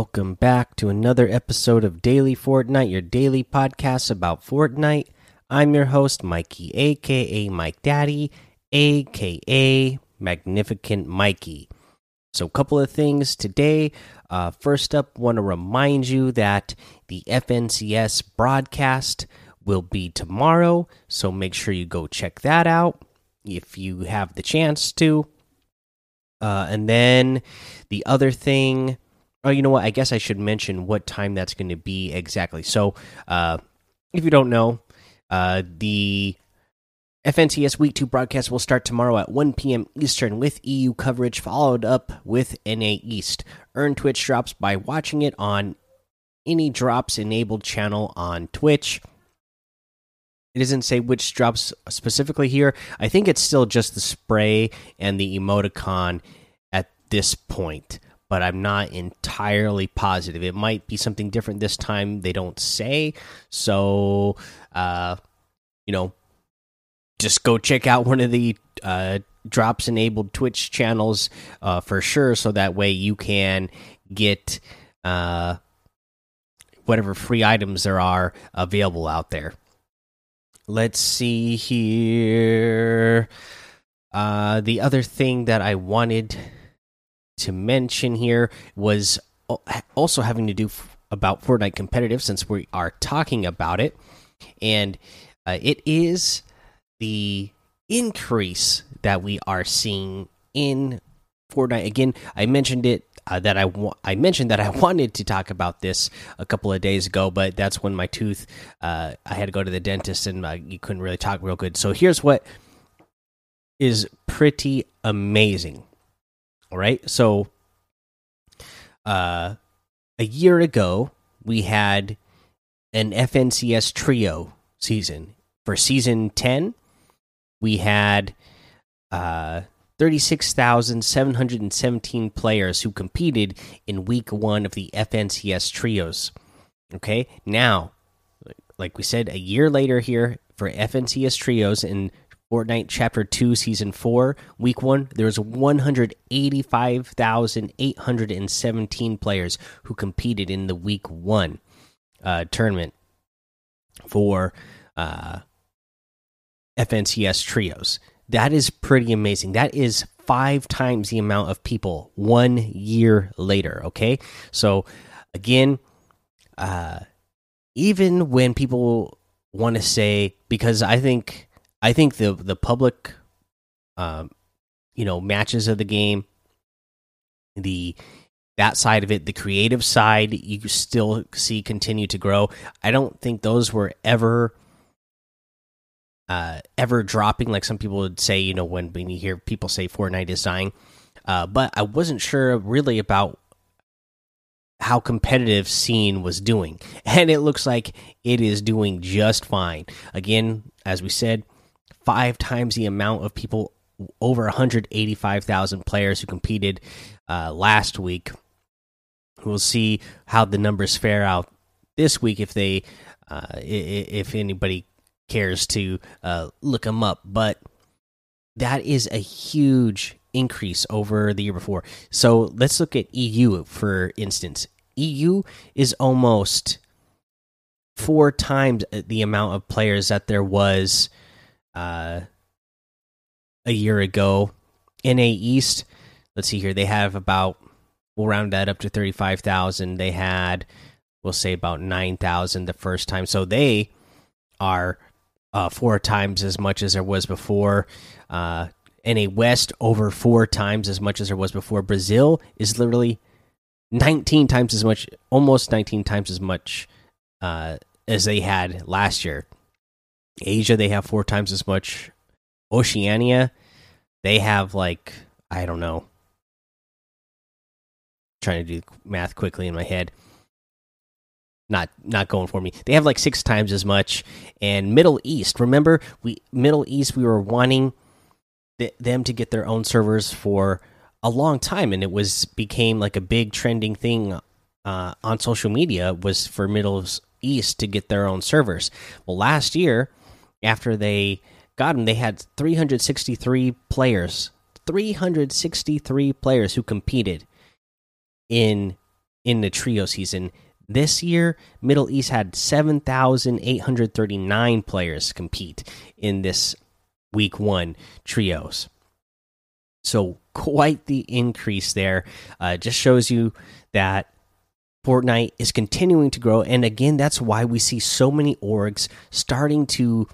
Welcome back to another episode of Daily Fortnite, your daily podcast about Fortnite. I'm your host, Mikey, aka Mike Daddy, aka Magnificent Mikey. So, a couple of things today. Uh, first up, want to remind you that the FNCS broadcast will be tomorrow, so make sure you go check that out if you have the chance to. Uh, and then the other thing, oh, you know what? I guess I should mention what time that's going to be exactly. So, uh, if you don't know, uh, the FNCS Week 2 broadcast will start tomorrow at 1 p.m. Eastern with EU coverage, followed up with NA East. Earn Twitch drops by watching it on any drops enabled channel on Twitch. It doesn't say which drops specifically here. I think it's still just the spray and the emoticon at this point, but I'm not entirely positive. It might be something different this time. They don't say. So, uh, you know, just go check out one of the uh, drops enabled Twitch channels uh, for sure, so that way you can get uh, whatever free items there are available out there. Let's see here. Uh, the other thing that I wanted to mention here was also having to do about Fortnite competitive, since we are talking about it, and uh, it is the increase that we are seeing in Fortnite. Again, I mentioned it uh, that I I mentioned that I wanted to talk about this a couple of days ago, but that's when my tooth uh, I had to go to the dentist and uh, you couldn't really talk real good. So here's what is pretty amazing. All right, so uh, a year ago we had an FNCS trio season for season ten we had uh, 36,717 players who competed in week one of the FNCS trios. Okay, now, like we said, a year later here for FNCS trios in Fortnite Chapter 2, Season 4, Week 1, there was 185,817 players who competed in the Week 1 uh, tournament for uh, FNCS trios. That is pretty amazing. That is five times the amount of people one year later. Okay. So, again, uh, even when people want to say, because I think, I think the, the public, um, you know, matches of the game, the, that side of it, the creative side, you still see continue to grow. I don't think those were ever uh, ever dropping, like some people would say, you know, when, when you hear people say Fortnite is dying. Uh, but I wasn't sure really about how competitive scene was doing and it looks like it is doing just fine again as we said five times the amount of people over 185000 players who competed uh, last week we'll see how the numbers fare out this week if they uh, if anybody cares to uh, look them up. But that is a huge increase over the year before. So let's look at EU for instance. EU is almost four times the amount of players that there was uh, a year ago. NA East, let's see here, they have about, we'll round that up to 35,000. They had, we'll say about 9,000 the first time. So they are uh, four times as much as there was before. Uh, NA West over four times as much as there was before. Brazil is literally 19 times as much, almost 19 times as much uh, as they had last year. Asia, they have four times as much. Oceania, they have like, I don't know. Trying to do math quickly in my head not not going for me. They have like six times as much. And Middle East, remember we Middle East we were wanting th them to get their own servers for a long time, and it was became like a big trending thing uh, on social media was for Middle East to get their own servers. Well, last year after they got them, they had 363 players, 363 players who competed in in the trio season. This year, Middle East had 7,839 players compete in this week one trios. So, quite the increase there. Uh, just shows you that Fortnite is continuing to grow. And again, that's why we see so many orgs starting to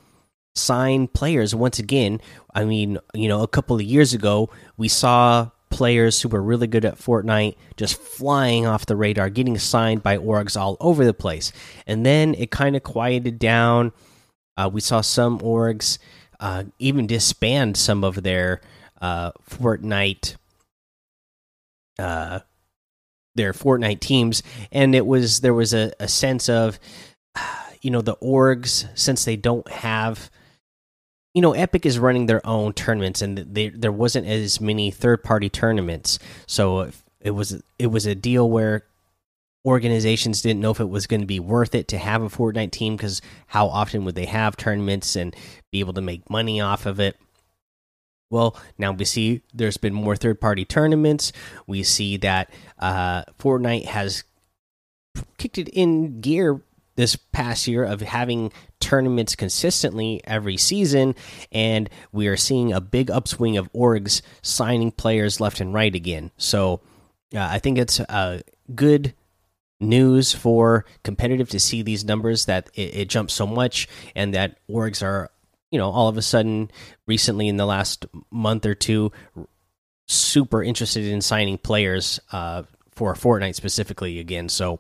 sign players once again. I mean, you know, a couple of years ago, we saw players who were really good at Fortnite just flying off the radar, getting signed by orgs all over the place. And then it kind of quieted down. Uh, we saw some orgs uh, even disband some of their uh, Fortnite. Uh, their Fortnite teams, and it was there was a, a sense of, you know, the orgs since they don't have you know, Epic is running their own tournaments, and they, there wasn't as many third party tournaments. So it was it was a deal where organizations didn't know if it was going to be worth it to have a Fortnite team because how often would they have tournaments and be able to make money off of it. Well, now we see there's been more third party tournaments. We see that uh, Fortnite has kicked it in gear this past year of having tournaments consistently every season, and we are seeing a big upswing of orgs signing players left and right again. So uh, I think it's uh, good news for competitive to see these numbers that it, it jumps so much, and that orgs are, you know, all of a sudden recently in the last month or two, super interested in signing players uh, for Fortnite specifically again. So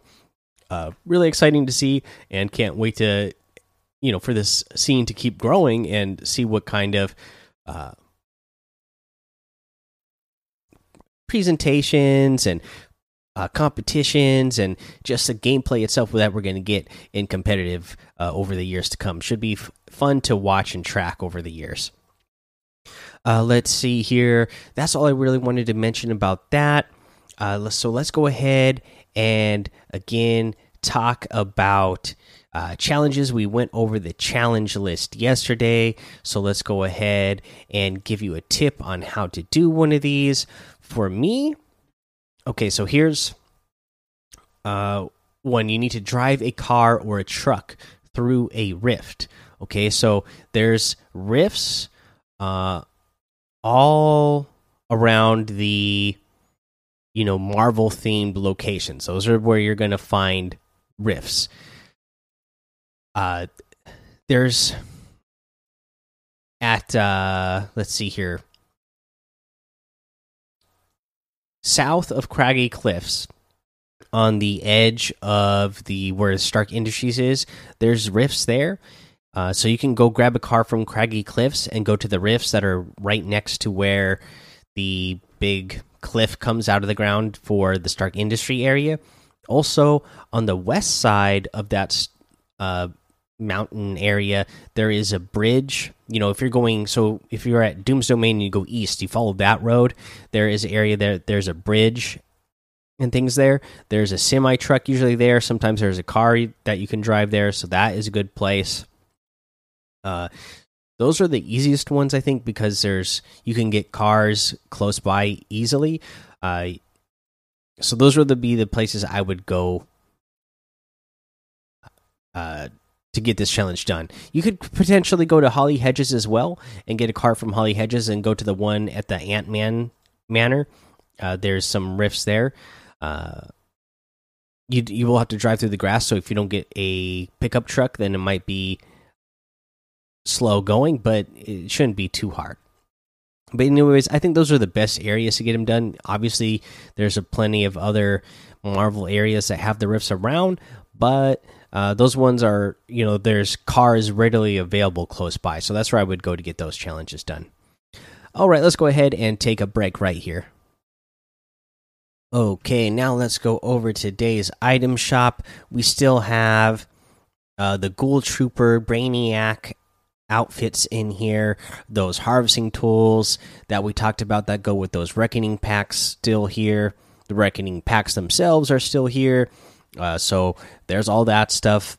uh, really exciting to see, and can't wait to you know for this scene to keep growing and see what kind of uh, presentations and uh, competitions and just the gameplay itself that we're going to get in competitive uh, over the years to come. Should be fun to watch and track over the years. Uh, let's see here. That's all I really wanted to mention about that. Uh, so let's go ahead and again talk about uh, challenges. We went over the challenge list yesterday, so let's go ahead and give you a tip on how to do one of these. For me, okay, so here's uh, one you need to drive a car or a truck through a rift. Okay, so there's rifts uh, all around the you know Marvel themed locations. Those are where you're going to find rifts. Uh, there's at uh, let's see here, south of Craggy Cliffs, on the edge of the where Stark Industries is. There's rifts there. Uh, so you can go grab a car from Craggy Cliffs and go to the rifts that are right next to where the big cliff comes out of the ground for the Stark Industry area. Also, on the west side of that uh, mountain area, there is a bridge. You know, if you're going, so if you're at Doom's Domain and you go east, you follow that road. There is an area there. There's a bridge and things there. There's a semi truck usually there. Sometimes there's a car that you can drive there, so that is a good place. Uh, those are the easiest ones, I think, because there's you can get cars close by easily. Uh, so those would be the places I would go uh, get this challenge done. You could potentially go to Holly Hedges as well and get a car from Holly Hedges and go to the one at the Ant Man Manor. Uh, there's some rifts there. Uh, you you will have to drive through the grass, so if you don't get a pickup truck, then it might be slow going, but it shouldn't be too hard. But anyways, I think those are the best areas to get them done. Obviously, there's a plenty of other Marvel areas that have the rifts around, but uh, those ones are you know there's cars readily available close by, so that's where I would go to get those challenges done. All right, let's go ahead and take a break right here. Okay, now let's go over today's item shop. We still have uh, the Ghoul Trooper Brainiac outfits in here, those harvesting tools that we talked about that go with those reckoning packs still here. The reckoning packs themselves are still here. Uh, so there's all that stuff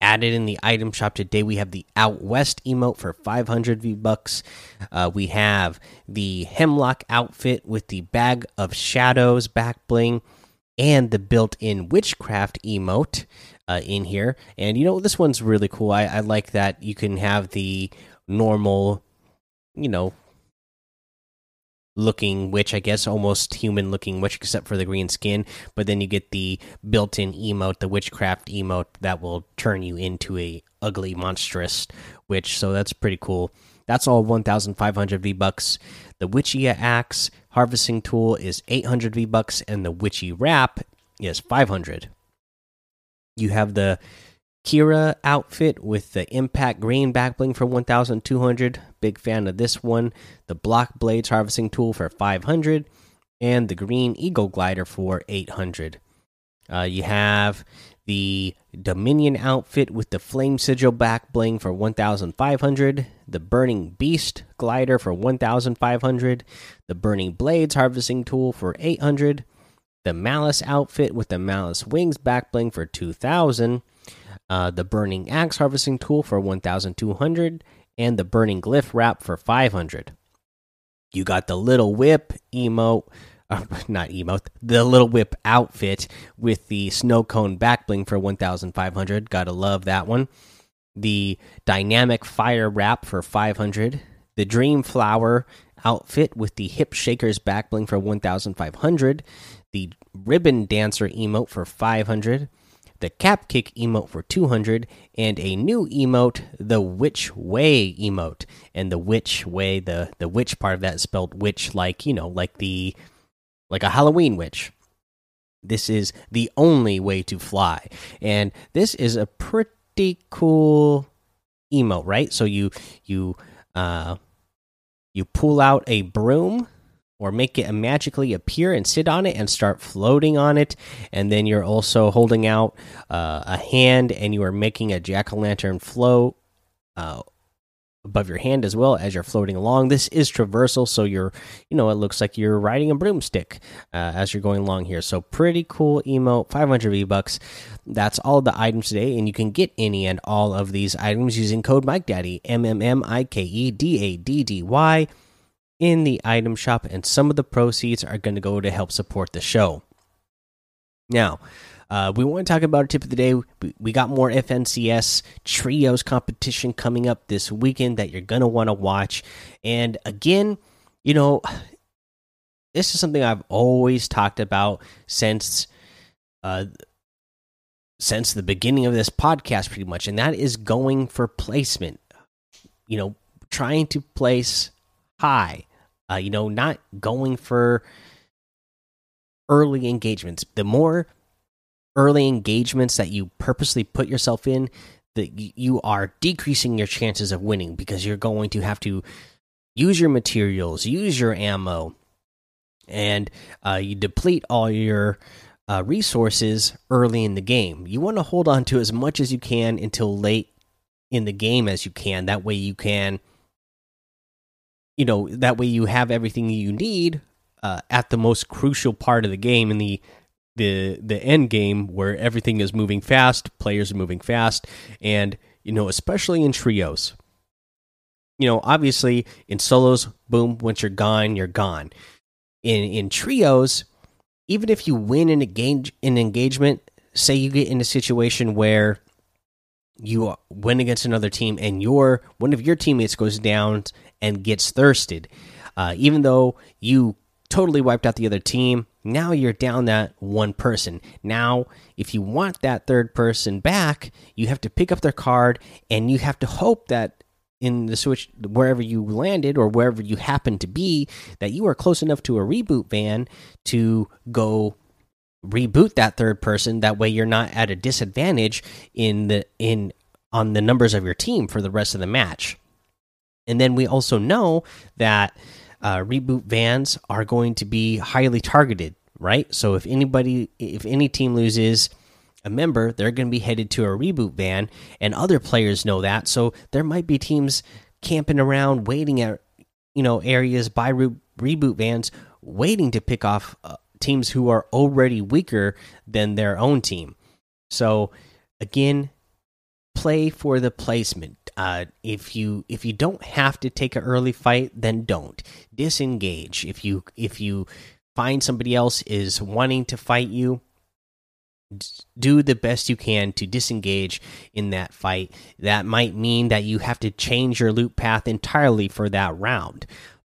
added in the item shop today. We have the Out West emote for 500 V bucks. Uh, we have the Hemlock outfit with the Bag of Shadows back bling and the built-in witchcraft emote uh, in here. And you know this one's really cool. I, I like that you can have the normal, you know, looking witch, I guess, almost human looking witch, except for the green skin. But then you get the built in emote, the witchcraft emote that will turn you into a ugly, monstrous witch. So that's pretty cool. That's all 1,500 V bucks. The Witchy Axe harvesting tool is 800 V bucks, and the Witchy Wrap is 500. You have the Kira outfit with the Impact Green backbling for 1,200. Big fan of this one. The Block Blades harvesting tool for 500, and the Green Eagle glider for 800. Uh, you have the Dominion outfit with the Flame Sigil back bling for 1,500, the Burning Beast glider for 1,500, the Burning Blades harvesting tool for 800, the Malice outfit with the Malice Wings back bling for 2,000, uh, the Burning Axe harvesting tool for 1,200, and the Burning Glyph wrap for 500. You got the Little Whip emote uh, not emote, the little whip outfit with the snow cone back bling for 1500. Gotta love that one. The dynamic fire wrap for 500. The dream flower outfit with the hip shakers back bling for 1500. The ribbon dancer emote for 500. The cap kick emote for 200 and a new emote the witch way emote and the witch way the the witch part of that is spelled witch like you know like the like a Halloween witch. This is the only way to fly. And this is a pretty cool emote, right? So you you uh you pull out a broom or make it magically appear and sit on it and start floating on it and then you're also holding out uh, a hand and you are making a jack-o'-lantern float uh, above your hand as well as you're floating along. This is traversal, so you're, you know, it looks like you're riding a broomstick uh, as you're going along here. So pretty cool emote, 500 V bucks. That's all the items today, and you can get any and all of these items using code Mike Daddy M M M I K E D A D D Y in the item shop, and some of the proceeds are going to go to help support the show. Now, uh, we want to talk about a tip of the day. We, got more FNCS trios competition coming up this weekend that you're going to want to watch. And again, you know, this is something I've always talked about since uh, since the beginning of this podcast, pretty much, and that is going for placement. You know, trying to place high. Uh, you know, not going for early engagements. The more early engagements that you purposely put yourself in, that you are decreasing your chances of winning because you're going to have to use your materials, use your ammo, and uh, you deplete all your uh, resources early in the game. You want to hold on to as much as you can until late in the game as you can. That way, you can, you know, that way you have everything you need uh, at the most crucial part of the game in the the the end game where everything is moving fast, players are moving fast, and you know, especially in trios. You know, obviously in solos, boom, once you're gone, you're gone. In in trios, even if you win an engage an engagement, say you get in a situation where you win against another team and your one of your teammates goes down and gets thirsted, uh, even though you totally wiped out the other team, now you're down that one person. Now, if you want that third person back, you have to pick up their card and you have to hope that in the switch wherever you landed or wherever you happen to be that you are close enough to a reboot van to go reboot that third person that way you're not at a disadvantage in the in on the numbers of your team for the rest of the match. And then we also know that uh, reboot vans are going to be highly targeted, right? So if anybody, if any team loses a member, they're going to be headed to a reboot van, and other players know that. So there might be teams camping around, waiting at you know areas by re reboot vans, waiting to pick off uh, teams who are already weaker than their own team. So again, play for the placement. Uh, if you if you don't have to take an early fight, then don't disengage. If you if you find somebody else is wanting to fight you, do the best you can to disengage in that fight. That might mean that you have to change your loot path entirely for that round,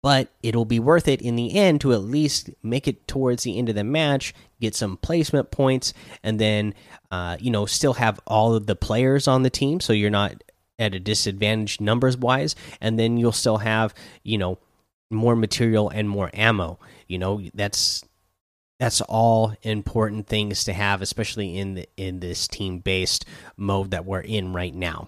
but it'll be worth it in the end to at least make it towards the end of the match, get some placement points, and then uh, you know still have all of the players on the team, so you're not at a disadvantage numbers wise, and then you'll still have you know more material and more ammo. You know that's that's all important things to have, especially in the, in this team based mode that we're in right now.